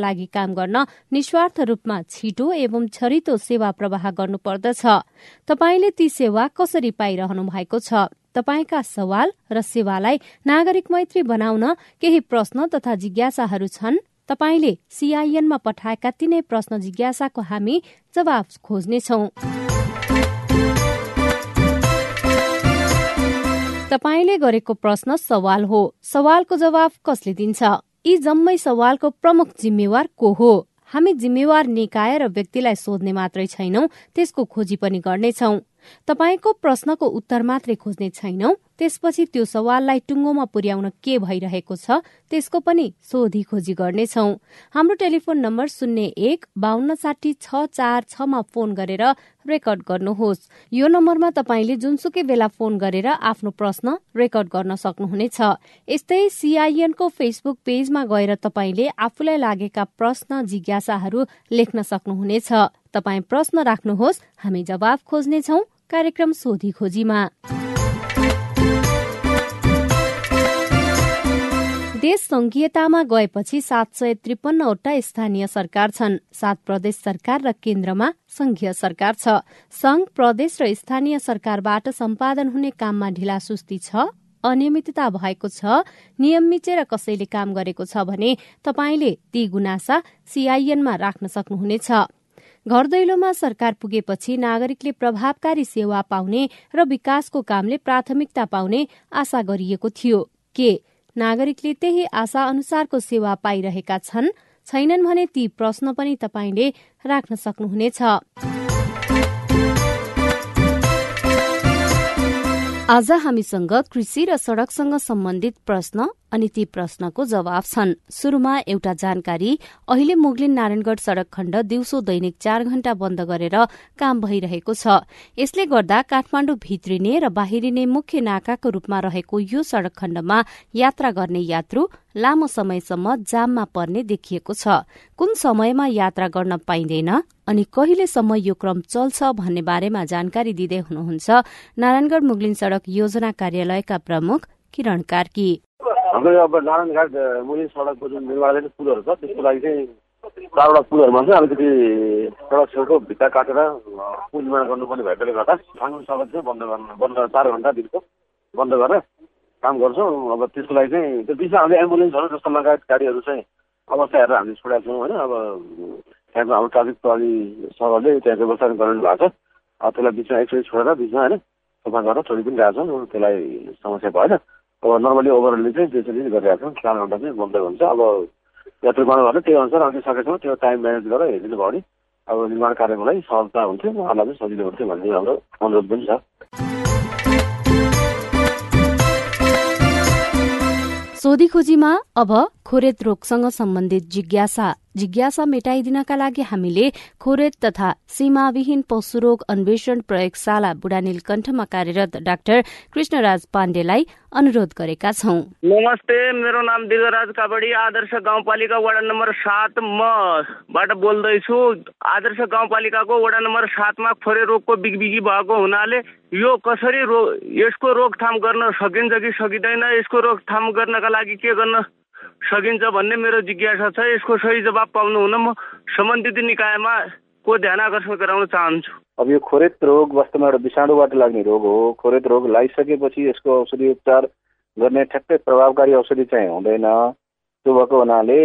लागि काम गर्न निस्वार्थ रूपमा छिटो एवं छरितो सेवा प्रवाह गर्नुपर्दछ। तपाईँले ती सेवा कसरी पाइरहनु भएको छ? तपाईँका सवाल र सेवालाई नागरिक मैत्री बनाउन केही प्रश्न तथा जिज्ञासाहरू छन्? तपाईँले सीआईएनमा पठाएका तिनै प्रश्न जिज्ञासाको हामी जवाब खोज्नेछौं। तपाईँले गरेको प्रश्न सवाल हो। सवालको जवाब कसले दिन्छ? यी जम्मै सवालको प्रमुख जिम्मेवार को हो? हामी जिम्मेवार निकाय र व्यक्तिलाई सोध्ने मात्रै छैनौं त्यसको खोजी पनि गर्नेछौ। तपाईँको प्रश्नको उत्तर मात्रै खोज्ने छैनौं। त्यसपछि त्यो सवाललाई टुङ्गोमा पुर्याउन के भइरहेको छ त्यसको पनि सोधी खोजी गर्नेछौ। हाम्रो टेलिफोन नम्बर शून्य एक बान्न साठी छ चार छमा फोन गरेर रेकर्ड गर्नुहोस्। यो नम्बरमा तपाईँले जुनसुकै बेला फोन गरेर आफ्नो प्रश्न रेकर्ड गर्न सक्नुहुनेछ। यस्तै सीआईएनको फेसबुक पेजमा गएर तपाईँले आफूलाई लागेका प्रश्न जिज्ञासाहरू लेख्न सक्नुहुनेछ। तपाईँ प्रश्न राख्नुहोस् हामी जवाब खोज्नेछौ कार्यक्रम सोधी खोजीमा। देश संघीयतामा गएपछि सात सय त्रिपन्नवटा स्थानीय सरकार छन्। सात प्रदेश सरकार र केन्द्रमा संघीय सरकार छ। संघ प्रदेश र स्थानीय सरकारबाट सम्पादन हुने काममा ढिलासुस्ती छ अनियमितता भएको छ नियम मिचेर कसैले काम गरेको छ भने तपाईँले ती गुनासा सीआईएनमा राख्न सक्नुहुनेछ। घर दैलोमा सरकार पुगेपछि नागरिकले प्रभावकारी सेवा पाउने र विकासको कामले प्राथमिकता पाउने आशा गरिएको थियो। के नागरिकले त्यही आशा अनुसारको सेवा पाइरहेका छन्। छैनन् भने ती प्रश्न पनि तपाईँले राख्न सक्नुहुनेछ। आज हामीसँग कृषि र सड़कसँग सम्बन्धित प्रश्न अनि ती प्रश्नको जवाब छन्। शुरूमा एउटा जानकारी अहिले मुगलिन नारायणगढ़ सड़क खण्ड दिउँसो दैनिक चार घण्टा बन्द गरेर काम भइरहेको छ। यसले गर्दा काठमाण्डु भित्रिने र बाहिरिने मुख्य नाकाको रूपमा रहेको यो सड़क खण्डमा यात्रा गर्ने यात्रु लामो समयसम्म जाममा पर्ने देखिएको छ। कुन समयमा यात्रा गर्न पाइँदैन अनि कहिलेसम्म यो क्रम चल्छ भन्ने बारेमा जानकारी दिँदै हुनुहुन्छ नारायणगढ़ मुगलिन सड़क योजना कार्यालयका प्रमुख किरण कार्की। हाम्रो अब नारायणघाट मुनि सडकको जुन निर्माण पुलहरू छ। त्यसको लागि चाहिँ चारवटा पुलहरूमा चाहिँ अलिकति सडक छेउको भित्ता काटेर पुल निर्माण गर्नुपर्ने भएकोले गर्दा सानो सडक चाहिँ बन्द गर्नु बन्द चार घन्टा दिनको बन्द गरेर काम गर्छौँ। अब त्यसको लागि चाहिँ त्यो बिचमा हामीले एम्बुलेन्सहरू जस्तो लगायत गाडीहरू चाहिँ अवस्था हेरेर हामीले छोडेका छौँ होइन। अब त्यहाँको हाम्रो ट्राफिक प्रहरी सरहरूले त्यहाँ व्यवस्था गरिरहनु भएको छ। त्यसलाई बिचमा एकचोटि छोडेर बिचमा होइन सफा गरेर छोडि पनि रहेको छौँ। त्यसलाई समस्या भएन। अब नर्मली ओभरले चाहिँ त्यसरी गरिरहेको छौँ चार घन्टा चाहिँ बन्द हुन्छ। अब यात्रु गर्नुभयो त्यही अनुसार अघि सकेसम्म त्यो टाइम म्यानेज गरेर हेरिदिनु भयो भने अब निर्माण कार्यको लागि सहजता हुन्थ्यो उहाँहरूलाई चाहिँ सजिलो हुन्थ्यो भन्ने हाम्रो अनुरोध पनि छ। सोधी खोजीमा अब खोरेत रोगसँग सम्बन्धित जिज्ञासा। जिज्ञासा मेटाइदिनका लागि हामीले खोरेत तथा सीमाविहीन पशुरोग अन्वेषण प्रयोगशाला बुढा नीलकण्ठमा कार्यरत डाक्टर कृष्णराज पाण्डेलाई अनुरोध गरेका छौं। नमस्ते मेरो नाम दिगराज काबडी आदर्श गाउँपालिका वडा नम्बर सात मबाट बोल्दैछु। आदर्श गाउँपालिकाको वडा नम्बर सातमा खोरे रोगको बिगबिगी भएको हुनाले यो कसरी रो यसको रोकथाम गर्न सकिन्छ कि सकिँदैन यसको रोकथाम गर्नका लागि के गर्न सकिन्छ भन्ने मेरो जिज्ञासा छ। यसको सही जवाब पाउनु हुन म सम्बन्धित निकायमा को ध्यान आकर्षण गराउन चाहन्छु? अब यो खोरेत रोग वास्तवमा एउटा विषाणुबाट लाग्ने रोग हो। खोरेत रोग लगाइसकेपछि यसको औषधि उपचार गर्ने ठ्याक्कै प्रभावकारी औषधि चाहिँ हुँदैन। त्यो भएको हुनाले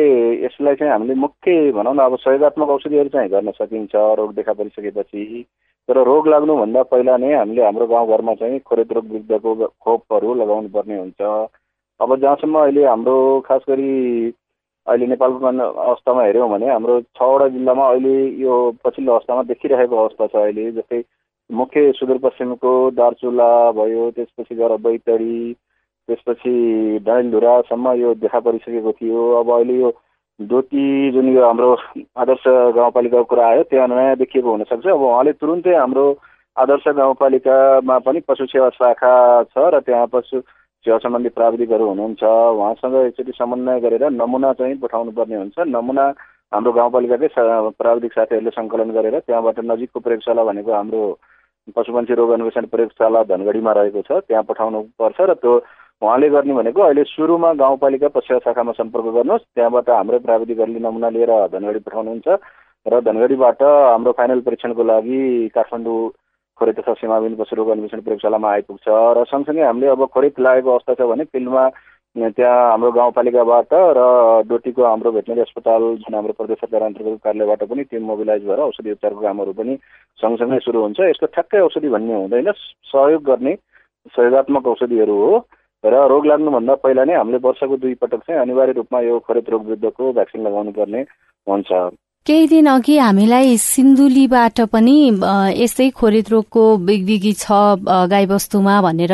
यसलाई चाहिँ हामीले मुख्य भनौँ न अब सहयोगात्मक औषधिहरू चाहिँ गर्न सकिन्छ रोग देखा परिसकेपछि। तर रोग लाग्नुभन्दा पहिला नै हामीले हाम्रो गाउँघरमा चाहिँ खोरेत रोग विरुद्धको खोपहरू लगाउनु पर्ने हुन्छ। अब जहाँसम्म अहिले हाम्रो खास गरी अहिले नेपालको अवस्थामा हेऱ्यौँ भने हाम्रो छवटा जिल्लामा अहिले यो पछिल्लो अवस्थामा देखिरहेको अवस्था छ अहिले। जस्तै मुख्य सुदूरपश्चिमको दार्चुला भयो त्यसपछि गएर बैतडी त्यसपछि डाइलधुरासम्म यो देखा परिसकेको थियो। अब अहिले यो डोटी जुन यो हाम्रो आदर्श गाउँपालिकाको कुरा आयो त्यहाँ नयाँ देखिएको हुनसक्छ। अब उहाँले तुरुन्तै हाम्रो आदर्श गाउँपालिकामा पनि पशु सेवा शाखा छ र त्यहाँ पशु सेवा सम्बन्धी प्राविधिकहरू हुनुहुन्छ उहाँसँग एकचोटि समन्वय गरेर नमुना चाहिँ पठाउनु पर्ने हुन्छ। नमुना हाम्रो गाउँपालिकाकै प्राविधिक साथीहरूले सङ्कलन गरेर त्यहाँबाट नजिकको प्रयोगशाला भनेको हाम्रो पशुपन्छी रोग अन्वेषण प्रयोगशाला धनगढीमा रहेको छ त्यहाँ पठाउनु पर्छ र त्यो उहाँले गर्ने भनेको अहिले सुरुमा गाउँपालिका पश्चिम शाखामा सम्पर्क गर्नुहोस् त्यहाँबाट हाम्रै प्राविधिकहरूले नमुना लिएर धनगढी पठाउनुहुन्छ र धनगढीबाट हाम्रो फाइनल परीक्षणको लागि काठमाडौँ खोरे तथा सीमाविन पशु रोग अन्वेषण प्रयोगशालामा आइपुग्छ र सँगसँगै हामीले अब खोरेत लागेको अवस्था छ भने फिल्डमा त्यहाँ हाम्रो गाउँपालिकाबाट र डोटीको हाम्रो भेटनरी अस्पताल जुन हाम्रो प्रदेश सरकार अन्तर्गत कार्यालयबाट पनि टिम मोबिलाइज भएर औषधि उपचारको कामहरू पनि सँगसँगै सुरु हुन्छ। यसको ठ्याक्कै औषधि भन्ने हुँदैन सहयोग गर्ने सहयोगात्मक औषधिहरू हो र रोग लाग्नुभन्दा पहिला नै हामीले वर्षको दुई पटक चाहिँ अनिवार्य रूपमा यो खरिद रोग विरुद्धको भ्याक्सिन लगाउनु पर्ने हुन्छ। केही दिन अघि हामीलाई सिन्धुलीबाट पनि यस्तै खोरेत रोगको बिगबिगी छ गाईबस्तुमा भनेर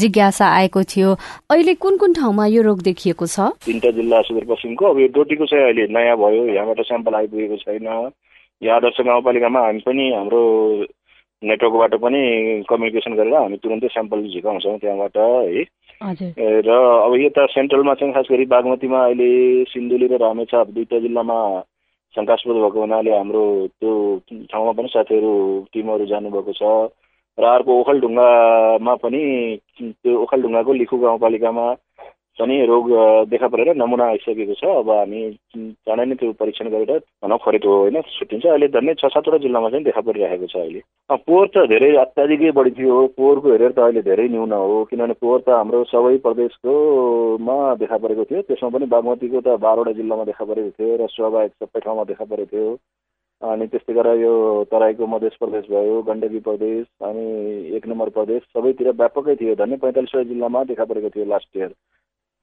जिज्ञासा आएको थियो। अहिले कुन कुन ठाउँमा यो रोग देखिएको छ? तिनवटा जिल्ला सुदूरपश्चिमको। अब यो डोटीको चाहिँ अहिले नयाँ भयो। यहाँबाट स्याम्पल आइपुगेको छैन। यहाँ आदर्श गाउँपालिकामा हामी पनि हाम्रो नेटवर्कबाट पनि कम्युनिकेसन गरेर हामी तुरन्तै स्याम्पल झिकाउँछौँ त्यहाँबाट है। र अब यता सेन्ट्रलमा चाहिँ खास गरी बागमतीमा अहिले सिन्धुली र रामेछाप दुईवटा जिल्लामा शङ्कास्पद भएको हुनाले हाम्रो त्यो ठाउँमा पनि साथीहरू टिमहरू जानुभएको छ। र अर्को ओखलढुङ्गामा पनि त्यो ओखलढुङ्गाको लिखु गाउँपालिकामा पनि रोग देखा परेर नमुना आइसकेको छ। अब हामी चाँडै नै त्यो परीक्षण गरेर भनौँ खरिद हो होइन छुट्टिन्छ। अहिले झन्डै छ सातवटा जिल्लामा चाहिँ देखा परिरहेको छ अहिले। पोहोर त धेरै अत्याधिकै बढी थियो। पोहोरको हेरेर त अहिले धेरै न्यून हो किनभने पोहोर त हाम्रो सबै प्रदेशकोमा देखा परेको थियो। त्यसमा पनि बागमतीको त बाह्रवटा जिल्लामा देखा परेको थियो र स्वाभाविक सबै ठाउँमा देखा परेको थियो। अनि त्यस्तै गरेर यो तराईको मध्य प्रदेश भयो गण्डकी प्रदेश अनि एक नम्बर प्रदेश सबैतिर व्यापकै थियो। झन्डै पैँतालिसवटा जिल्लामा देखा परेको थियो लास्ट इयर।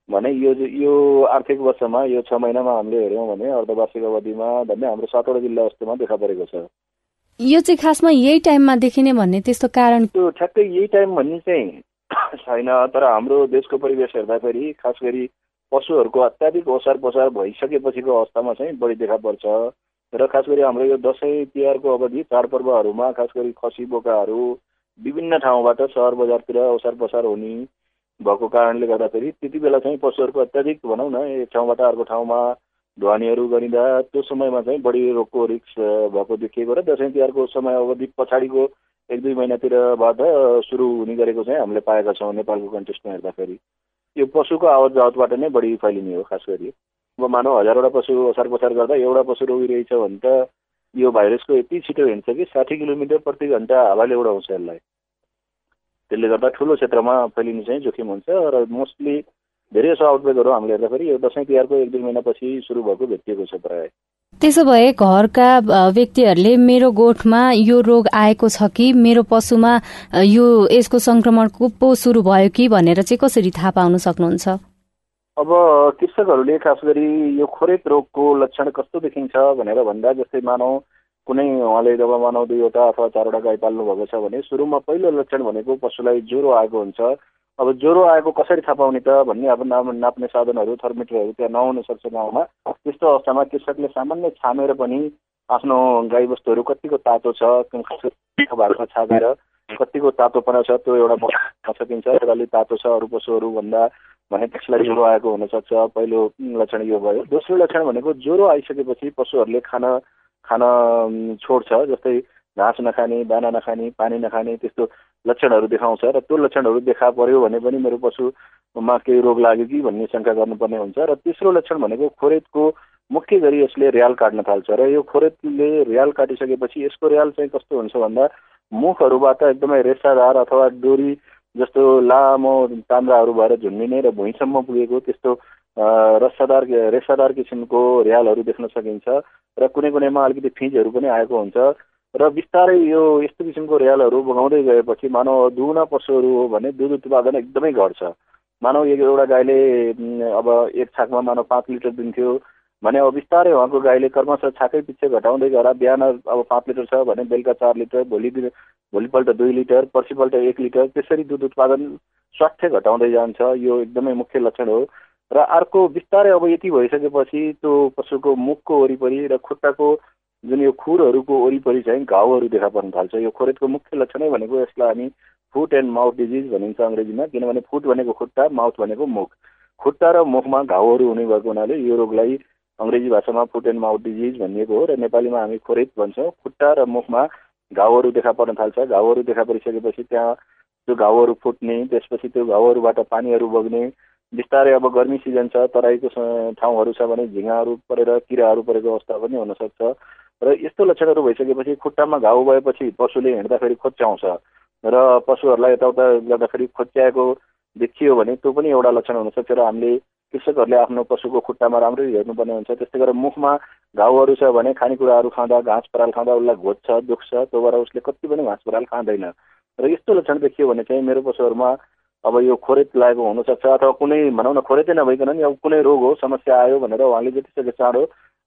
भने यो यो आर्थिक वर्षमा यो छ महिनामा हामीले हेऱ्यौँ भने अर्धवार्षिक अवधिमा भन्ने हाम्रो सातवटा जिल्ला जस्तोमा देखा परेको छ। यो चाहिँ खासमा यही टाइममा देखिने भन्ने त्यस्तो कारण त्यो ठ्याक्कै यही टाइम भन्ने चाहिँ छैन तर हाम्रो देशको परिवेश हेर्दाखेरि खास गरी पशुहरूको अत्याधिक ओसार पसार भइसकेपछिको अवस्थामा चाहिँ बढी देखा पर्छ। र खास गरी हाम्रो यो दसैँ तिहारको अवधि चाडपर्वहरूमा खास गरी खसी बोकाहरू विभिन्न ठाउँबाट सहर बजारतिर ओसार पसार हुने भएको कारणले गर्दाखेरि त्यति बेला चाहिँ पशुहरूको अत्याधिक भनौँ न एक ठाउँबाट अर्को ठाउँमा ढुवानीहरू गरिँदा त्यो समयमा चाहिँ बढी रोगको रिक्स भएको देखिएको र दसैँ तिहारको समय अवधि पछाडिको एक दुई महिनातिरबाट सुरु हुने गरेको चाहिँ हामीले पाएका छौँ नेपालको कन्टेस्टमा हेर्दाखेरि। यो पशुको आवत जावतबाट नै बढी फैलिने हो खास गरी। अब मानव हजारवटा पशु ओसार पसार गर्दा एउटा पशु रोगिरहेछ भने त यो भाइरसको यति छिटो हिँड्छ कि साठी किलोमिटर प्रति घन्टा हावाले उडाउँछ यसलाई। त्यसले गर्दा ठुलो क्षेत्रमा फैलिने चाहिँ जोखिम हुन्छ र मोस्टली धेरै जसो आउटब्रेकहरू हामीले हेर्दाखेरि यो दसैँ तिहारको एक दुई महिनापछि सुरु भएको भेटिएको छ प्रायः। त्यसो भए घरका व्यक्तिहरूले मेरो गोठमा यो रोग आएको छ कि मेरो पशुमा यो यसको संक्रमणको पो सुरु भयो कि भनेर चाहिँ कसरी थाहा पाउन सक्नुहुन्छ? अब कृषकहरूले खास गरी यो खोरेत रोगको लक्षण कस्तो देखिन्छ भनेर भन्दा जस्तै मानव कुनै उहाँले जब मानव दुईवटा अथवा चारवटा गाई पाल्नु भएको छ भने सुरुमा पहिलो लक्षण भनेको पशुलाई ज्वरो आएको हुन्छ। अब ज्वरो आएको कसरी थाहा पाउने त भन्ने अब नाम नाप्ने साधनहरू थर्मिटरहरू त्यहाँ नहुन सक्छ गाउँमा। त्यस्तो अवस्थामा कृषकले सामान्य छामेर पनि आफ्नो गाईबस्तुहरू कतिको तातो छ भएको छामेर कतिको तातोपना छ त्यो एउटा बस्न सकिन्छ। अलिक तातो छ अरू पशुहरूभन्दा भने त्यसलाई ज्वरो आएको हुनसक्छ पहिलो लक्षण यो भयो। दोस्रो लक्षण भनेको ज्वरो आइसकेपछि पशुहरूले खान खान छोड्छ जस्तै घाँस नखाने दाना नखाने पानी नखाने त्यस्तो लक्षणहरू देखाउँछ र त्यो लक्षणहरू देखा पर्यो भने पनि मेरो पशुमा केही रोग लाग्यो कि भन्ने शङ्का गर्नुपर्ने हुन्छ र तेस्रो लक्षण भनेको खोरेतको मुख्य गरी यसले रियाल काट्न थाल्छ र यो खोरेतले रियाल काटिसकेपछि यसको रियाल चाहिँ कस्तो हुन्छ भन्दा मुखहरूबाट एकदमै रेसादार अथवा डोरी जस्तो लामो तान्द्राहरू भएर झुन्डिने र भुइँसम्म पुगेको त्यस्तो रसादार रेसादार किसिमको र्यालहरू देख्न सकिन्छ र कुनै कुनैमा अलिकति फिजहरू पनि आएको हुन्छ र बिस्तारै यो यस्तो किसिमको र्यालहरू बगाउँदै गएपछि मानव दुहुना पशुहरू हो भने दुध उत्पादन एकदमै घट्छ। मानव एक एउटा गाईले अब एक छाकमा मानव पाँच लिटर दिन्थ्यो भने अब बिस्तारै उहाँको गाईले कर्मश छाकै पछि घटाउँदै गएर बिहान अब पाँच लिटर छ भने बेलुका चार लिटर भोलि भोलिपल्ट दुई लिटर पर्सिपल्ट एक लिटर त्यसरी दुध उत्पादन स्वास्थ्य घटाउँदै जान्छ। यो एकदमै मुख्य लक्षण हो। र अर्को बिस्तारै अब यति भइसकेपछि त्यो पशुको मुखको वरिपरि र खुट्टाको जुन यो खुरहरूको वरिपरि चाहिँ घाउहरू देखा पर्न थाल्छ। यो खोरेतको मुख्य लक्षणै भनेको यसलाई हामी फुट एन्ड माउथ डिजिज भनिन्छ अङ्ग्रेजीमा किनभने फुट भनेको खुट्टा माउथ भनेको मुख। खुट्टा र मुखमा घाउहरू हुने भएको हुनाले यो रोगलाई अङ्ग्रेजी भाषामा फुट एन्ड माउथ डिजिज भनिएको हो र नेपालीमा हामी खोरेत भन्छौँ। खुट्टा र मुखमा घाउहरू देखा पर्न थाल्छ। घाउहरू देखा परिसकेपछि त्यहाँ त्यो घाउहरू फुट्ने त्यसपछि त्यो घाउहरूबाट पानीहरू बग्ने बिस्तारै अब गर्मी सिजन छ तराईको ठाउँहरू छ भने झिँगाहरू परेर किराहरू परेको अवस्था पनि हुनसक्छ। र यस्तो लक्षणहरू भइसकेपछि खुट्टामा घाउ भएपछि पशुले हिँड्दाखेरि खोच्याउँछ र पशुहरूलाई यताउता गर्दाखेरि खोच्याएको देखियो भने त्यो पनि एउटा लक्षण हुनसक्छ र हामीले कृषकहरूले आफ्नो पशुको खुट्टामा राम्ररी हेर्नुपर्ने हुन्छ। त्यस्तै गरेर मुखमा घाउहरू छ भने खानेकुराहरू खाँदा घाँस पराल खाँदा उसलाई घोज्छ दुख्छ त्यो भएर उसले कति पनि घाँस पराल खाँदैन। र यस्तो लक्षण देखियो भने चाहिँ मेरो पशुहरूमा अब यो खोरेत लागेको हुनसक्छ अथवा कुनै भनौँ न खोरेतै नभइकन नि अब कुनै रोग हो समस्या आयो भनेर उहाँले जति सक्दो चाँडो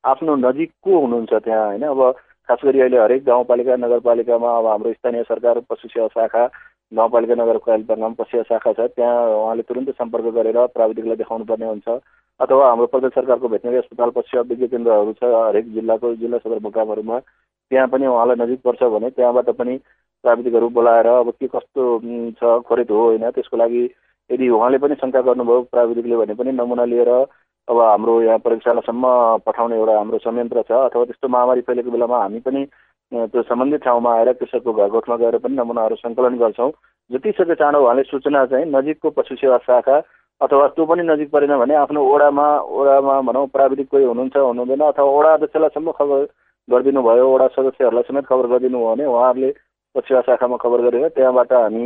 आफ्नो नजिक को हुनुहुन्छ त्यहाँ होइन? अब खास गरी अहिले हरेक गाउँपालिका नगरपालिकामा अब हाम्रो स्थानीय सरकार पशु सेवा शाखा गाउँपालिका नगरपालिकामा पशु सेवा शाखा छ। त्यहाँ उहाँले तुरन्तै सम्पर्क गरेर प्राविधिकलाई देखाउनु पर्ने हुन्छ। अथवा हाम्रो प्रदेश सरकारको भेटनेरी अस्पताल पशु सेवा विज्ञ केन्द्रहरू छ हरेक जिल्लाको जिल्ला सदरमुकामहरूमा त्यहाँ पनि उहाँलाई नजिक पर्छ भने त्यहाँबाट पनि प्राविधिकहरू बोलाएर अब के कस्तो छ खोरेत हो होइन त्यसको लागि यदि उहाँले पनि शङ्का गर्नुभयो प्राविधिकले भने पनि नमुना लिएर अब हाम्रो यहाँ प्रयोगशालासम्म पठाउने एउटा हाम्रो संयन्त्र छ। अथवा त्यस्तो महामारी फैलेको बेलामा हामी पनि त्यो सम्बन्धित ठाउँमा आएर कृषकको घर गोठमा गएर पनि नमुनाहरू सङ्कलन गर्छौँ। जति सक्दो चाँडो उहाँले सूचना चाहिँ नजिकको पशु सेवा शाखा अथवा त्यो पनि नजिक परेन भने आफ्नो ओडामा ओडामा भनौँ प्राविधिक कोही हुनुहुन्छ हुनुहुँदैन अथवा ओडा अध्यक्षलाईसम्म खबर गरिदिनु भयो ओडा सदस्यहरूलाई समेत खबर गरिदिनु भयो भने उहाँहरूले पशु शाखामा खबर गरेर त्यहाँबाट हामी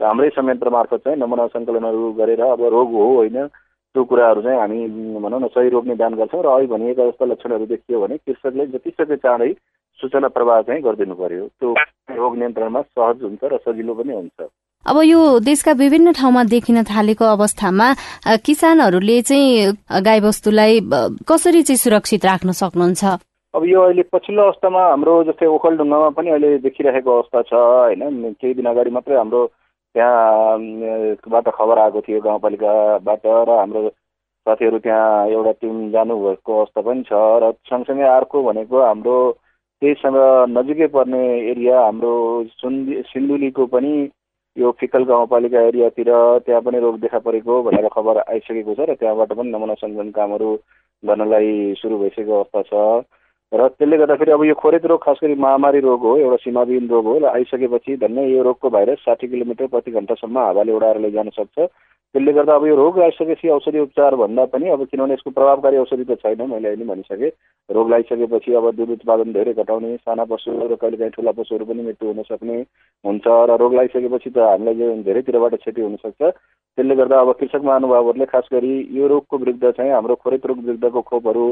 हाम्रै संयन्त्र मार्फत चाहिँ नमुना सङ्कलनहरू गरेर अब रोग हो होइन त्यो कुराहरू चाहिँ हामी भनौँ न सही रोग निदान गर्छौँ। र अहिले भनिएका जस्ता लक्षणहरू देखियो भने कृषकले जति सक्दो चाँडै सूचना प्रवाह चाहिँ गरिदिनु पर्यो। त्यो रोग नियन्त्रणमा सहज हुन्छ र सजिलो पनि हुन्छ। अब यो देशका विभिन्न ठाउँमा देखिन थालेको अवस्थामा किसानहरूले चाहिँ गाईबस्तुलाई कसरी चाहिँ सुरक्षित राख्न सक्नुहुन्छ? अब यो अहिले पछिल्लो अवस्थामा हाम्रो जस्तै ओखलढुङ्गामा पनि अहिले देखिरहेको अवस्था छ होइन? केही दिन अगाडि मात्रै हाम्रो त्यहाँबाट खबर आएको थियो गाउँपालिकाबाट र हाम्रो साथीहरू त्यहाँ एउटा टिम जानुभएको अवस्था पनि छ र सँगसँगै अर्को भनेको हाम्रो त्यहीसँग नजिकै पर्ने एरिया हाम्रो सुन्दि सिन्धुलीको पनि यो फिकल गाउँपालिका एरियातिर त्यहाँ पनि रोग देखा परेको भनेर खबर आइसकेको छ र त्यहाँबाट पनि नमुना सङ्कलन कामहरू गर्नलाई सुरु भइसकेको अवस्था छ। र त्यसले गर्दाखेरि अब यो खोरेत रोग खास गरी महामारी रोग हो एउटा सीमाविहीन रोग हो र आइसकेपछि धन्य यो रोगको भाइरस साठी किलोमिटर प्रति घन्टासम्म हावाले उडाएर लैजान सक्छ। त्यसले गर्दा अब यो रोग आइसकेपछि औषधि उपचार भन्दा पनि अब किनभने यसको प्रभावकारी औषधि त छैन मैले अहिले भनिसकेँ। रोग लगाइसकेपछि अब दुध उत्पादन धेरै घटाउने साना पशु र कहिलेकाहीँ ठुला पशुहरू पनि मृत्यु हुन सक्ने हुन्छ र रोग लगाइसकेपछि त हामीलाई धेरैतिरबाट क्षति हुनसक्छ त्यसले गर्दा अब कृषक महानुभावहरूले खास गरी यो रोगको विरुद्ध चाहिँ हाम्रो खोरेत रोग विरुद्धको खोपहरू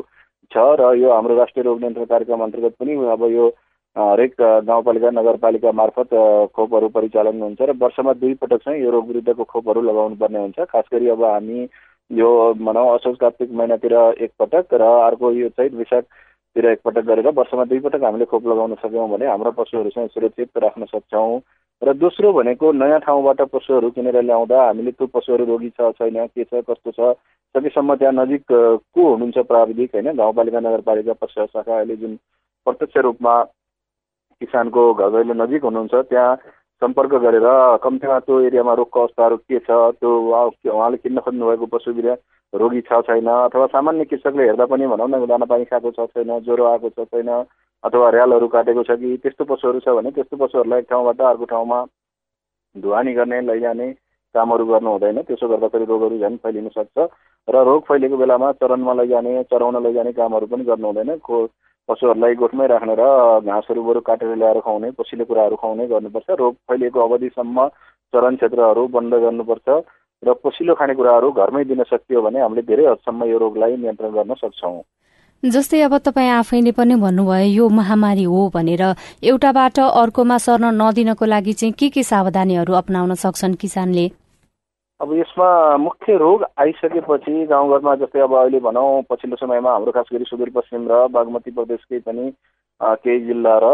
छ र यो हाम्रो राष्ट्रिय रोग नियन्त्रण कार्यक्रम अन्तर्गत पनि अब यो हरेक गाउँपालिका नगरपालिका मार्फत खोपहरू परिचालन हुन्छ र वर्षमा दुई पटक चाहिँ यो रोग विरुद्धको खोपहरू लगाउनु पर्ने हुन्छ। खास गरी अब हामी यो भनौँ असोज कार्तिक महिनातिर एकपटक र अर्को यो चैत विशाखतिर एकपटक गरेर वर्षमा दुई पटक हामीले खोप लगाउन सक्यौँ भने हाम्रो पशुहरू चाहिँ सुरक्षित राख्न सक्छौँ। र दोस्रो भनेको नयाँ ठाउँबाट पशुहरू किनेर ल्याउँदा हामीले त्यो पशुहरू रोगी छ छैन के छ कस्तो छ सकेसम्म त्यहाँ नजिक को हुनुहुन्छ प्राविधिक होइन? गाउँपालिका नगरपालिका पशु शाखा अहिले जुन प्रत्यक्ष रूपमा किसानको घर नजिक हुनुहुन्छ त्यहाँ सम्पर्क गरेर कम्तीमा त्यो एरियामा रोगको अवस्थाहरू के छ त्यो उहाँले किन्न खोज्नुभएको पशु बिरा रोगी छ छैन अथवा सामान्य कृषकले हेर्दा पनि भनौँ न दाना पानी खाएको छ छैन ज्वरो आएको छ छैन अथवा र्यालहरू काटेको छ कि त्यस्तो पशुहरू छ भने त्यस्तो पशुहरूलाई एक ठाउँबाट अर्को ठाउँमा धुवानी गर्ने लैजाने कामहरू गर्नु हुँदैन। त्यसो गर्दाखेरि रोगहरू झन् फैलिन सक्छ र रोग फैलिएको बेलामा चरणमा लैजाने चराउन लैजाने कामहरू पनि गर्नु हुँदैन। को पशुहरूलाई गोठमै राख्ने र घाँसहरू बरु काटेर ल्याएर खुवाउने पसिलो कुराहरू खुवाउने गर्नुपर्छ। रोग फैलिएको अवधिसम्म चरण क्षेत्रहरू बन्द गर्नुपर्छ र पोसिलो खानेकुराहरू घरमै दिन सकियो भने हामीले धेरै हदसम्म यो रोगलाई नियन्त्रण गर्न सक्छौँ। जस्तै अब तपाईँ आफैले पनि भन्नुभयो यो महामारी हो भनेर। एउटाबाट अर्कोमा सर्न नदिनको लागि चाहिँ के के सावधानीहरू अप्नाउन सक्छन् किसानले? अब यसमा मुख्य रोग आइसकेपछि गाउँघरमा जस्तै अब अहिले भनौँ पछिल्लो समयमा हाम्रो खास गरी सुदूरपश्चिम र बागमती प्रदेशकै पनि केही जिल्ला र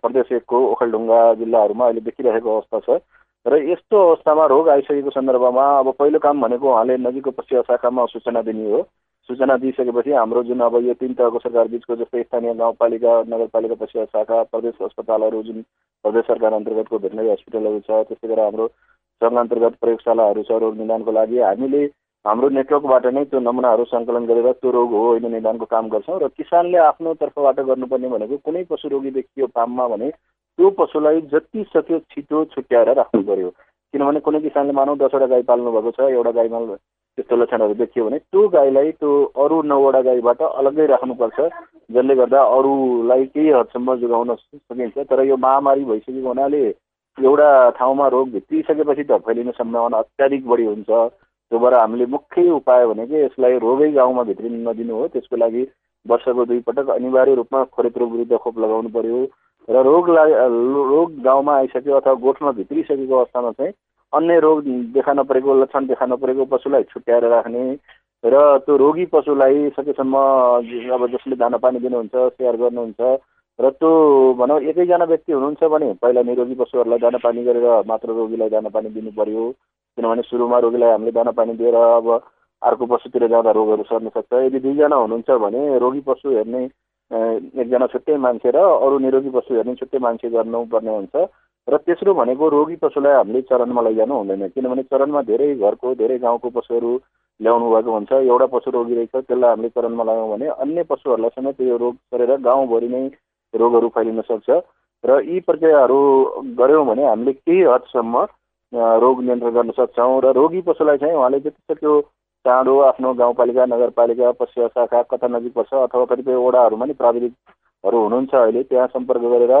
प्रदेश एकको ओखलढुङ्गा जिल्लाहरूमा अहिले देखिरहेको अवस्था छ। र यस्तो अवस्थामा रोग आइसकेको सन्दर्भमा अब पहिलो काम भनेको उहाँले नजिकको पश्चिम शाखामा सूचना दिने हो। सूचना दिइसकेपछि हाम्रो जुन अब यो तिन तहको सरकार बिचको जस्तै स्थानीय गाउँपालिका नगरपालिका पश्चिम शाखा प्रदेश अस्पतालहरू जुन प्रदेश सरकार अन्तर्गतको भेटनरी हस्पिटलहरू छ त्यस्तै गरेर हाम्रो सङ्घ अन्तर्गत प्रयोगशालाहरू छ रोग निदानको लागि हामीले हाम्रो नेटवर्कबाट नै त्यो नमुनाहरू सङ्कलन गरेर त्यो रोग हो होइन निदानको काम गर्छौँ र किसानले आफ्नो तर्फबाट गर्नुपर्ने भनेको कुनै पशु रोगी देखियो फार्ममा भने त्यो पशुलाई जति सक्यो छिटो छुट्याएर राख्नु पर्यो। किनभने कुनै किसानले मानौ दसवटा गाई पाल्नु भएको छ एउटा गाईमा त्यस्तो लक्षणहरू देखियो भने त्यो गाईलाई त्यो अरू नौवटा गाईबाट अलग्गै राख्नुपर्छ जसले गर्दा अरूलाई केही हदसम्म जोगाउन सकिन्छ। तर यो महामारी भइसकेको हुनाले एउटा ठाउँमा रोग भित्रिसकेपछि त फैलिने सम्भावना अत्याधिक बढी हुन्छ। त्यो भएर हामीले मुख्य उपाय भनेको यसलाई रोगै गाउँमा भित्रिन नदिनु हो। त्यसको लागि वर्षको दुई पटक अनिवार्य रूपमा खोरेत रोग विरुद्ध खोप लगाउनु पर्यो। र रोग रोग गाउँमा आइसक्यो अथवा गोठमा भित्रिसकेको अवस्थामा चाहिँ अन्य रोग देखा नपरेको लक्षण देखा नपरेको पशुलाई छुट्याएर राख्ने र त्यो रोगी पशुलाई सकेसम्म अब जसले दाना पानी दिनुहुन्छ स्याहार गर्नुहुन्छ र त्यो भनौँ एकैजना व्यक्ति हुनुहुन्छ भने पहिला निरोगी पशुहरूलाई दाना पानी गरेर मात्र रोगीलाई दाना पानी दिनु पर्यो। किनभने सुरुमा रोगीलाई हामीले दाना पानी दिएर अब अर्को पशुतिर जाँदा रोगहरू सर्न सक्छ। यदि दुईजना हुनुहुन्छ भने रोगी पशु हेर्ने एकजना छुट्टै मान्छे र अरू निरोगी पशु हेर्ने छुट्टै मान्छे गर्नुपर्ने हुन्छ। र तेस्रो भनेको रोगी पशुलाई हामीले चरणमा लैजानु हुँदैन। किनभने चरणमा धेरै घरको धेरै गाउँको पशुहरू ल्याउनु भएको हुन्छ। एउटा पशु रोगी रहेछ त्यसलाई हामीले चरणमा लगायौँ भने अन्य पशुहरूलाई समेत यो रोग सरेर गाउँभरि नै रोगहरू फैलिन सक्छ। र यी प्रक्रियाहरू गऱ्यौँ भने हामीले केही हदसम्म रोग नियन्त्रण गर्न सक्छौँ र रोगी पशुलाई चाहिँ उहाँले जति सक्यो चाँडो आफ्नो गाउँपालिका नगरपालिका पश्चिम शाखा कता नजिक पर्छ अथवा कतिपय वडाहरूमा नि प्राविधिकहरू हुनुहुन्छ अहिले त्यहाँ सम्पर्क गरेर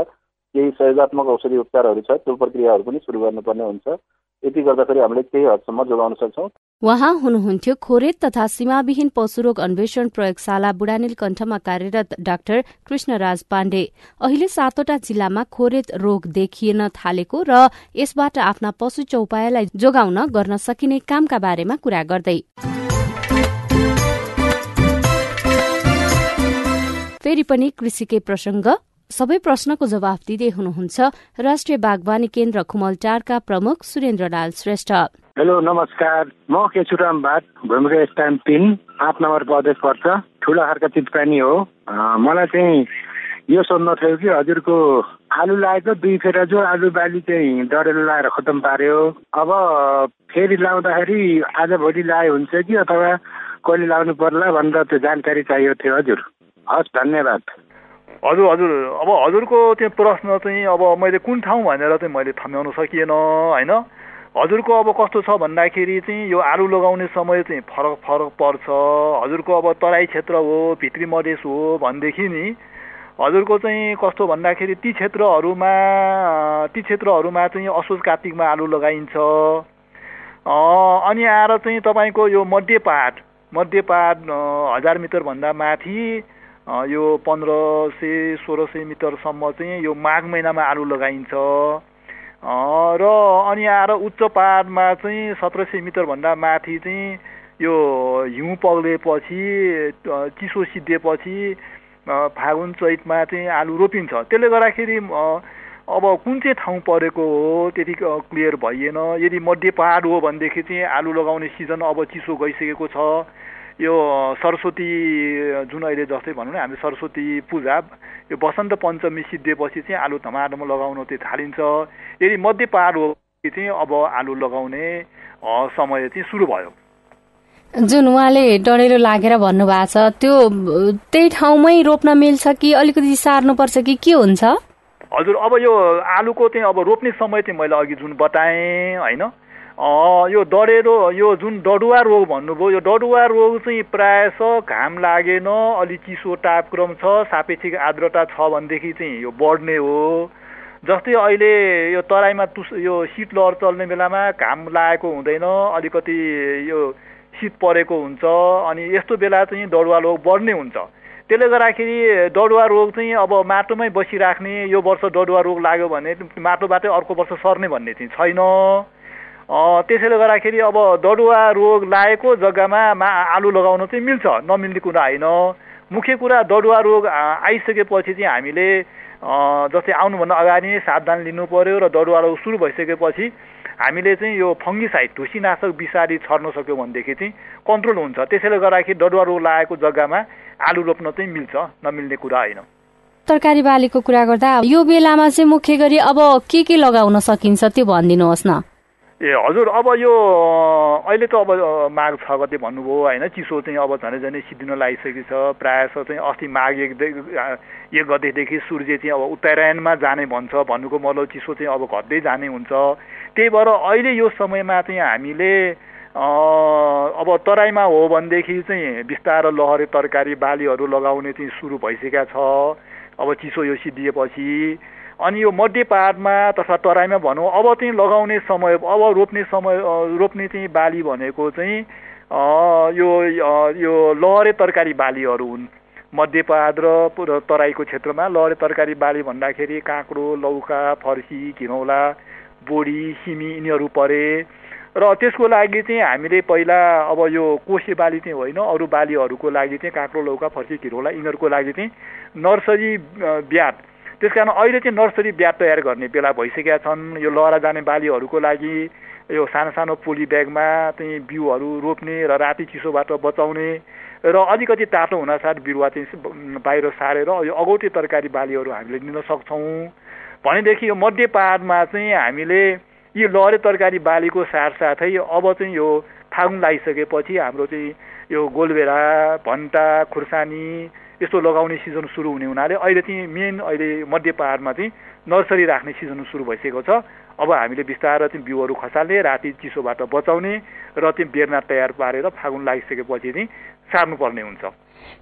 केही सहयोगात्मक औषधि उपचारहरू छ त्यो प्रक्रियाहरू पनि सुरु गर्नुपर्ने हुन्छ। यति गर्दाखेरि हामीले केही हदसम्म जोगाउन सक्छौँ। उहाँ हुनुहुन्थ्यो खोरेत तथा सीमाविहीन पशुरोग अन्वेषण प्रयोगशाला बुढानील कण्ठमा कार्यरत डाक्टर कृष्णराज पाण्डे। अहिले सातवटा जिल्लामा खोरेत रोग देखिन थालेको र यसबाट आफ्ना पशु चौपायालाई जोगाउन गर्न सकिने कामका बारेमा कुरा गर्दै। फेरि पनि कृषिकै प्रसंग सबै प्रश्नको जवाफ दिँदै हुनुहुन्छ राष्ट्रिय बागवानी केन्द्र खुमलटारका प्रमुख सुरेन्द्र लाल श्रेष्ठ। हेलो नमस्कार। म केचुराम भाट भूमिका स्ट्याम्प तिन आठ नम्बर अध्यक्ष पर्छ। ठुलो खालका चितपानी हो। मलाई चाहिँ यो सोध्न थियो कि हजुरको आलु लगाएको दुई फेर जो आलु बाली चाहिँ डढेलो लगाएर खतम पार्यो। अब फेरि लाउँदाखेरि आज भोलि लाए हुन्छ कि अथवा कहिले लाउनु पर्ला भनेर त्यो जानकारी चाहिएको थियो हजुर। हस् धन्यवाद। हजुर हजुर अब हजुरको त्यो प्रश्न चाहिँ अब मैले कुन ठाउँ भनेर चाहिँ मैले थम्याउन सकिएन होइन हजुरको अब कस्तो छ भन्दाखेरि चाहिँ यो आलु लगाउने समय चाहिँ फरक फरक पर्छ हजुरको अब तराई क्षेत्र हो भित्री मधेस हो भनेदेखि नि हजुरको चाहिँ कस्तो भन्दाखेरि ती क्षेत्रहरूमा ती क्षेत्रहरूमा चाहिँ असोज कार्तिकमा आलु लगाइन्छ अनि आएर चाहिँ तपाईँको यो मध्य पाहाड मध्य पाहाड हजार मिटरभन्दा माथि यो पन्ध्र सय सोह्र सय मिटरसम्म चाहिँ यो माघ महिनामा आलु लगाइन्छ। र अनि आएर उच्च पाहाडमा चाहिँ सत्र सय मिटरभन्दा माथि चाहिँ यो हिउँ पग्लेपछि चिसो सिद्धिएपछि फागुन चैतमा चाहिँ आलु रोपिन्छ। त्यसले गर्दाखेरि अब कुन चाहिँ ठाउँ परेको हो त्यति क्लियर भइएन। यदि मध्य पाहाड हो भनेदेखि चाहिँ आलु लगाउने सिजन अब चिसो गइसकेको छ। यो सरस्वती जुन अहिले जस्तै भनौँ न हामी सरस्वती पूजा यो बसन्त पञ्चमी सिद्धिएपछि चाहिँ आलु धमाधम लगाउन चाहिँ थालिन्छ। यदि मध्य पहाड हो चाहिँ अब आलु लगाउने समय चाहिँ सुरु भयो। जुन उहाँले डढेलो लागेर भन्नुभएको छ त्यो त्यही ठाउँमै रोप्न मिल्छ कि अलिकति सार्नुपर्छ कि के हुन्छ? हजुर अब यो आलुको चाहिँ अब रोप्ने समय चाहिँ मैले अघि जुन बताएँ होइन? यो डढेरो यो जुन डडुवा रोग भन्नुभयो यो डडुवा रोग चाहिँ प्रायः घाम लागेन अलि चिसो तापक्रम छ सापेक्षिक आर्द्रता छ भनेदेखि चाहिँ यो बढ्ने हो। जस्तै अहिले यो तराईमा तुस यो शीतलहर चल्ने बेलामा घाम लागेको हुँदैन अलिकति यो शीत परेको हुन्छ अनि यस्तो बेला चाहिँ डडुवा रोग बढ्ने हुन्छ। त्यसले गर्दाखेरि डडुवा रोग चाहिँ अब माटोमै बसिराख्ने यो वर्ष डडुवा रोग लाग्यो भने माटोबाटै अर्को वर्ष सर्ने भन्ने चाहिँ छैन। त्यसैले गर्दाखेरि अब डडुवा रोग लागेको जग्गामा मा आलु लगाउन चाहिँ मिल्छ नमिल्ने कुरा होइन। मुख्य कुरा डडुवा रोग आइसकेपछि चाहिँ हामीले जस्तै आउनुभन्दा अगाडि नै सावधान लिनु पर्यो र डडुवा रोग सुरु भइसकेपछि हामीले चाहिँ यो फङ्गिसाइड ढुसीनाशक विषादी छर्न सक्यौँ भनेदेखि चाहिँ कन्ट्रोल हुन्छ। त्यसैले गर्दाखेरि डडुवा रोग लागेको जग्गामा आलु रोप्न चाहिँ मिल्छ नमिल्ने कुरा होइन। तरकारी बालीको कुरा गर्दा यो बेलामा चाहिँ मुख्य गरी अब के के लगाउन सकिन्छ त्यो भनिदिनुहोस् न। ए हजुर अब यो अहिले त अब माघ छ गते भन्नुभयो होइन? चिसो चाहिँ अब झन् झनै सिद्धिन लागिसकेको छ प्रायः चाहिँ अस्ति माघ एक एक गतेदेखि सूर्य चाहिँ अब उत्तरायणमा जाने भन्छ भन्नुको मतलब चिसो चाहिँ अब घट्दै जाने हुन्छ। त्यही भएर अहिले यो समयमा चाहिँ हामीले अब तराईमा हो भनेदेखि चाहिँ बिस्तारो लहरे तरकारी बालीहरू लगाउने चाहिँ सुरु भइसकेका छ। अब चिसो यो सिद्धिएपछि अनि यो मध्य पहाडमा तथा तराईमा भनौँ अब चाहिँ लगाउने समय अब रोप्ने समय रोप्ने चाहिँ बाली भनेको चाहिँ यो यो लहरे तरकारी बालीहरू हुन्। मध्य पहाड र तराईको क्षेत्रमा लहरे तरकारी बाली भन्दाखेरि काँक्रो लौका फर्सी घिरौला बोडी सिमी यिनीहरू परे। र त्यसको लागि चाहिँ हामीले पहिला अब यो कोसे बाली चाहिँ होइन अरू बालीहरूको लागि चाहिँ काँक्रो लौका फर्सी घिरौला यिनीहरूको लागि चाहिँ नर्सरी ब्याट। त्यस कारण अहिले चाहिँ नर्सरी ब्याट तयार गर्ने बेला भइसकेका छन्। यो लहरा जाने बालीहरूको लागि यो सानो सानो पोली ब्यागमा चाहिँ बिउहरू रोप्ने र राति चिसोबाट बचाउने र अलिकति तातो हुनासाथ बिरुवा चाहिँ बाहिर सारेर यो अगौटे तरकारी बालीहरू हामीले लिन सक्छौँ। भनेदेखि यो मध्य पहाडमा चाहिँ हामीले यो लहरे तरकारी बालीको साथसाथै अब चाहिँ यो फागुन लगाइसकेपछि हाम्रो चाहिँ यो गोलबेरा भन्टा खुर्सानी यस्तो लगाउने सिजन सुरु हुने हुनाले अहिले चाहिँ मेन अहिले मध्य पहाडमा चाहिँ नर्सरी राख्ने सिजन सुरु भइसकेको छ। अब हामीले बिस्तारै चाहिँ बिउहरू खसाल्ने राति चिसोबाट बचाउने र त्यो बेर्ना तयार पारेर फागुन लागिसकेपछि चाहिँ सार्नुपर्ने हुन्छ।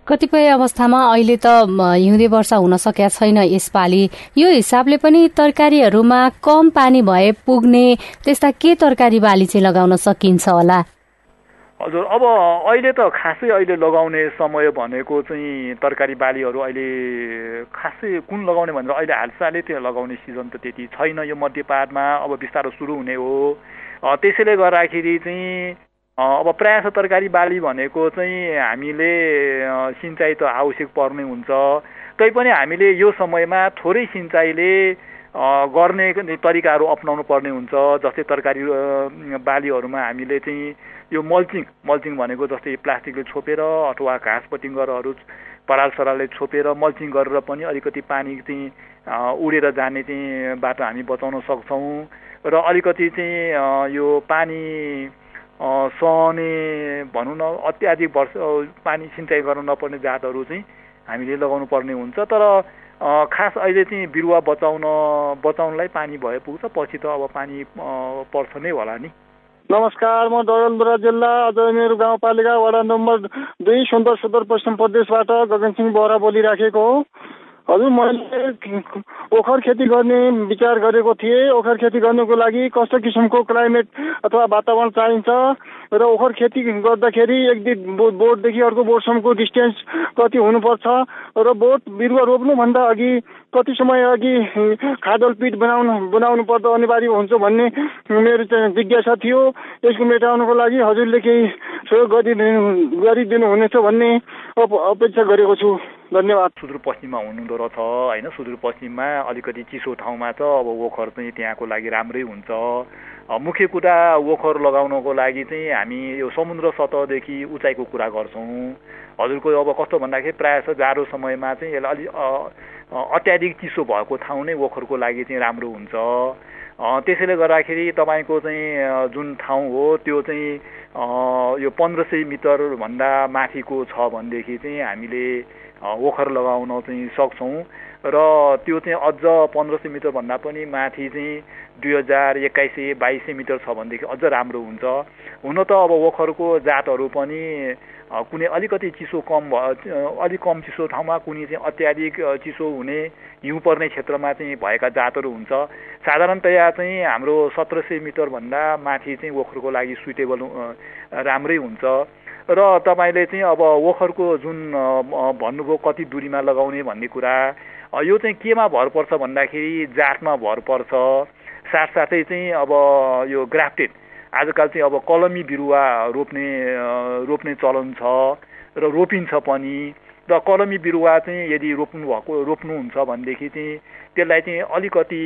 कतिपय अवस्थामा अहिले त हिउँदे वर्षा हुन सकेका छैन यसपालि। यो हिसाबले पनि तरकारीहरूमा कम पानी भए पुग्ने त्यस्ता के तरकारी बाली चाहिँ लगाउन सकिन्छ होला? हजुर अब अहिले त खासै अहिले लगाउने समय भनेको चाहिँ तरकारी बालीहरू अहिले खासै कुन लगाउने भनेर अहिले हालसालै त्यो लगाउने सिजन त त्यति छैन। यो मध्यपातमा अब बिस्तारो सुरु हुने हो। त्यसैले गर्दाखेरि चाहिँ अब प्रायः तरकारी बाली भनेको चाहिँ हामीले सिँचाइ त आवश्यक पर्ने हुन्छ। तैपनि हामीले यो समयमा थोरै सिँचाइले गर्ने तरिकाहरू अप्नाउनु पर्ने हुन्छ। जस्तै तरकारी बालीहरूमा हामीले चाहिँ यो मल्चिङ मल्चिङ भनेको जस्तै प्लास्टिकले छोपेर अथवा घाँस पटिङ्गरहरू पराल सरालले छोपेर मल्चिङ गरेर पनि अलिकति पानी चाहिँ उडेर जाने चाहिँ बाटो हामी बचाउन सक्छौँ। र अलिकति चाहिँ यो पानी सहने भनौँ न अत्याधिक वर्ष पानी सिँचाइ गर्न नपर्ने जातहरू चाहिँ हामीले लगाउनु पर्ने हुन्छ। तर खास अहिले चाहिँ बिरुवा बचाउन बचाउनलाई पानी भए पुग्छ पछि त अब पानी पर्छ नै होला नि। नमस्कार म डगलबुरा जिल्ला अजमेर गाउँपालिका वडा नम्बर दुई सुन्दर सुदूर पश्चिम प्रदेशबाट गगन सिंह बोलिराखेको हो। हजुर मैले ओखर खेती गर्ने विचार गरेको थिएँ। ओखर खेती गर्नुको लागि कस्तो किसिमको क्लाइमेट अथवा वातावरण चाहिन्छ र ओखर खेती गर्दाखेरि एक दिन बोटदेखि अर्को बोटसम्मको डिस्टेन्स कति हुनुपर्छ र बोट बिरुवा रोप्नुभन्दा अघि कति समय अघि खाडल पिट बनाउनु बनाउनु पर्दा अनिवार्य हुन्छ भन्ने मेरो चाहिँ जिज्ञासा थियो। यसको मेटाउनुको लागि हजुरले केही सहयोग गरिदिनु गरिदिनु हुनेछ भन्ने अपेक्षा गरेको छु। धन्यवाद सुदूरपश्चिममा हुनुहुँदो रहेछ होइन? सुदूरपश्चिममा अलिकति चिसो ठाउँमा त अब ओखर चाहिँ त्यहाँको लागि राम्रै हुन्छ। मुख्य कुरा ओखर लगाउनको लागि चाहिँ हामी यो समुद्र सतहदेखि उचाइको कुरा गर्छौँ। हजुरको अब कस्तो भन्दाखेरि प्रायः जाडो समयमा चाहिँ यसलाई अलिक अत्याधिक चिसो भएको ठाउँ नै ओखरको लागि चाहिँ राम्रो हुन्छ। त्यसैले गर्दाखेरि तपाईँको चाहिँ जुन ठाउँ हो त्यो चाहिँ यो पन्ध्र सय मिटरभन्दा माथिको छ भनेदेखि चाहिँ हामीले ओखर लगाउन चाहिँ सक्छौँ। र त्यो चाहिँ अझ पन्ध्र सय मिटरभन्दा पनि माथि चाहिँ दुई हजार एक्काइस सय बाइस सय मिटर छ भनेदेखि अझ राम्रो हुन्छ। हुन त अब ओखरको जातहरू पनि कुनै अलिकति चिसो कम अलिक कम चिसो ठाउँमा कुनै चाहिँ अत्याधिक चिसो हुने हिउँ पर्ने क्षेत्रमा चाहिँ भएका जातहरू हुन्छ। साधारणतया चाहिँ हाम्रो सत्र सय मिटरभन्दा माथि चाहिँ ओखरको लागि सुइटेबल राम्रै हुन्छ। र तपाईँले चाहिँ अब ओखरको जुन भन्नुभयो कति दुरीमा लगाउने भन्ने कुरा यो चाहिँ केमा भर पर्छ भन्दाखेरि जातमा भर पर्छ। साथसाथै चाहिँ अब यो ग्राफ्टेड आजकल चाहिँ अब कलमी बिरुवा रोप्ने रोप्ने चलन छ र रोपिन्छ पनि। र कलमी बिरुवा चाहिँ यदि रोप्नु भएको रोप्नुहुन्छ भनेदेखि चाहिँ त्यसलाई चाहिँ अलिकति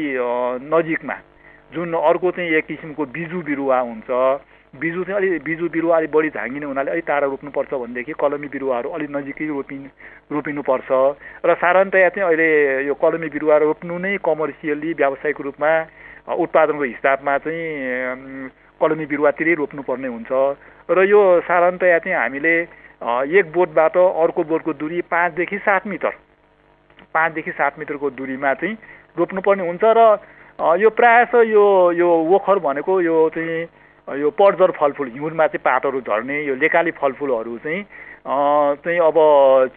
नजिकमा जुन अर्को चाहिँ एक किसिमको बिजु बिरुवा हुन्छ बिजु चाहिँ अलिक बिजु बिरुवा अलिक बढी झाँगिने हुनाले अलिक टाढा रोप्नुपर्छ भनेदेखि कलमी बिरुवाहरू अलिक नजिकै रोपिन् रोपिनुपर्छ। र साधारणतया चाहिँ अहिले यो कलमी बिरुवा रोप्नु नै कमर्सियल्ली व्यावसायिक रूपमा उत्पादनको हिसाबमा चाहिँ कलमी बिरुवातिरै रोप्नुपर्ने हुन्छ। र यो साधारणतया चाहिँ हामीले एक बोटबाट अर्को बोटको दुरी पाँचदेखि सात मिटर पाँचदेखि सात मिटरको दुरीमा चाहिँ रोप्नुपर्ने हुन्छ। र यो प्रायः यो यो ओखर भनेको यो चाहिँ यो पर्जर फलफुल हिउँदमा चाहिँ पातहरू झर्ने यो लेकाली फलफुलहरू चाहिँ चाहिँ अब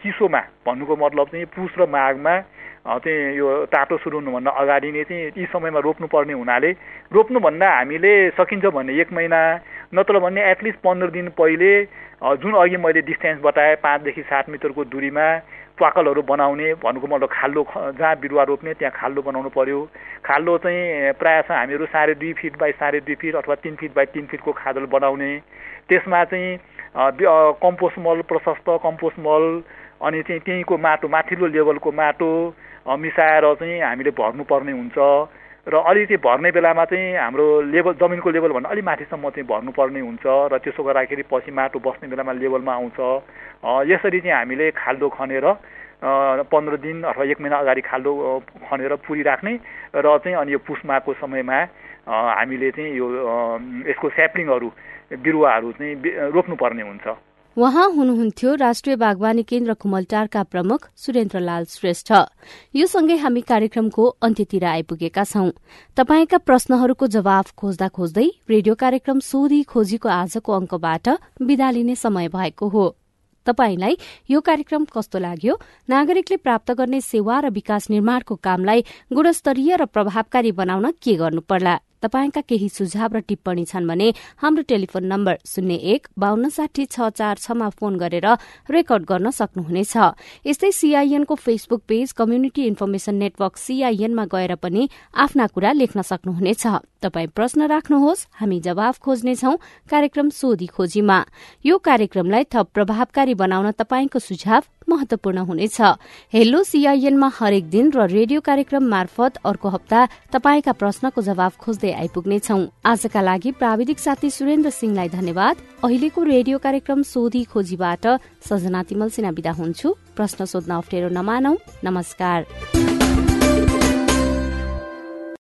चिसोमा भन्नुको मतलब चाहिँ पुस र माघमा चाहिँ यो तातो सुरु हुनुभन्दा अगाडि नै चाहिँ यी समयमा रोप्नुपर्ने हुनाले रोप्नुभन्दा हामीले सकिन्छ भने एक महिना नत्र भने एटलिस्ट पन्ध्र दिन पहिले जुन अघि मैले डिस्टेन्स बताएँ पाँचदेखि सात मिटरको दुरीमा प्वाकलहरू बनाउने भन्नुको मतलब खाल्डो जहाँ बिरुवा रोप्ने त्यहाँ खाल्डो बनाउनु पर्यो। खाल्डो चाहिँ प्रायः हामीहरू साढे दुई फिट बाई साढे दुई फिट अथवा तिन फिट बाई तिन फिटको खाडल बनाउने। त्यसमा चाहिँ कम्पोस्ट मल प्रशस्त कम्पोस्ट मल अनि चाहिँ त्यहीँको माटो माथिल्लो लेभलको माटो मिसाएर चाहिँ हामीले भर्नुपर्ने हुन्छ। र अलिकति भर्ने बेलामा चाहिँ हाम्रो लेभल जमिनको लेभलभन्दा अलिक माथिसम्म चाहिँ भर्नुपर्ने हुन्छ र त्यसो गर्दाखेरि पछि माटो बस्ने बेलामा लेभलमा आउँछ। यसरी चाहिँ हामीले खाल्डो खनेर पन्ध्र दिन अथवा एक महिना अगाडि खाल्डो खनेर पुरी राख्ने र चाहिँ अनि यो पुसमाको समयमा हामीले चाहिँ यो यसको स्याप्लिङहरू बिरुवाहरू चाहिँ रोप्नुपर्ने हुन्छ। उहाँ हुनुहुन्थ्यो राष्ट्रिय बागवानी केन्द्र कुमलटारका प्रमुख सुरेन्द्रलाल श्रेष्ठ। यो सँगै हामी कार्यक्रमको अन्त्यतिर आइपुगेका छौं। तपाईँका प्रश्नहरूको जवाब खोज्दा खोज्दै रेडियो कार्यक्रम सोधी खोजीको आजको अंकबाट विदा लिने समय भएको हो। तपाईलाई यो कार्यक्रम कस्तो लाग्यो? नागरिकले प्राप्त गर्ने सेवा र विकास निर्माणको कामलाई गुणस्तरीय र प्रभावकारी बनाउन के गर्नुपर्ला? तपाईँका केही सुझाव र टिप्पणी छन् भने हाम्रो टेलिफोन नम्बर शून्य एक बान्न साठी छ चार छमा फोन गरेर रेकर्ड गर्न सक्नुहुनेछ। यस्तै सीआईएनको Facebook page community information network सीआईएनमा गएर पनि आफ्ना कुरा लेख्न सक्नुहुनेछ। तपाई प्रश्न राख्नुहोस् हामी जवाफ खोज्नेछौ कार्यक्रम सोधी खोजीमा। यो कार्यक्रमलाई थप प्रभावकारी बनाउन तपाईँको सुझाव महत्वपूर्ण हुनेछ। हेलो सीआईएनमा हरेक दिन र रेडियो कार्यक्रम मार्फत अर्को हप्ता तपाईँका प्रश्नको जवाब खोज्दै आइपुग्नेछौ। आजका लागि प्राविधिक साथी सुरेन्द्र सिंहलाई धन्यवाद। अहिलेको रेडियो कार्यक्रम सोधी खोजीबाट सजना तिमल सिना विदा हुन्छु। प्रश्न सोध्न अप्ठ्यारो नमानौ। नमस्कार।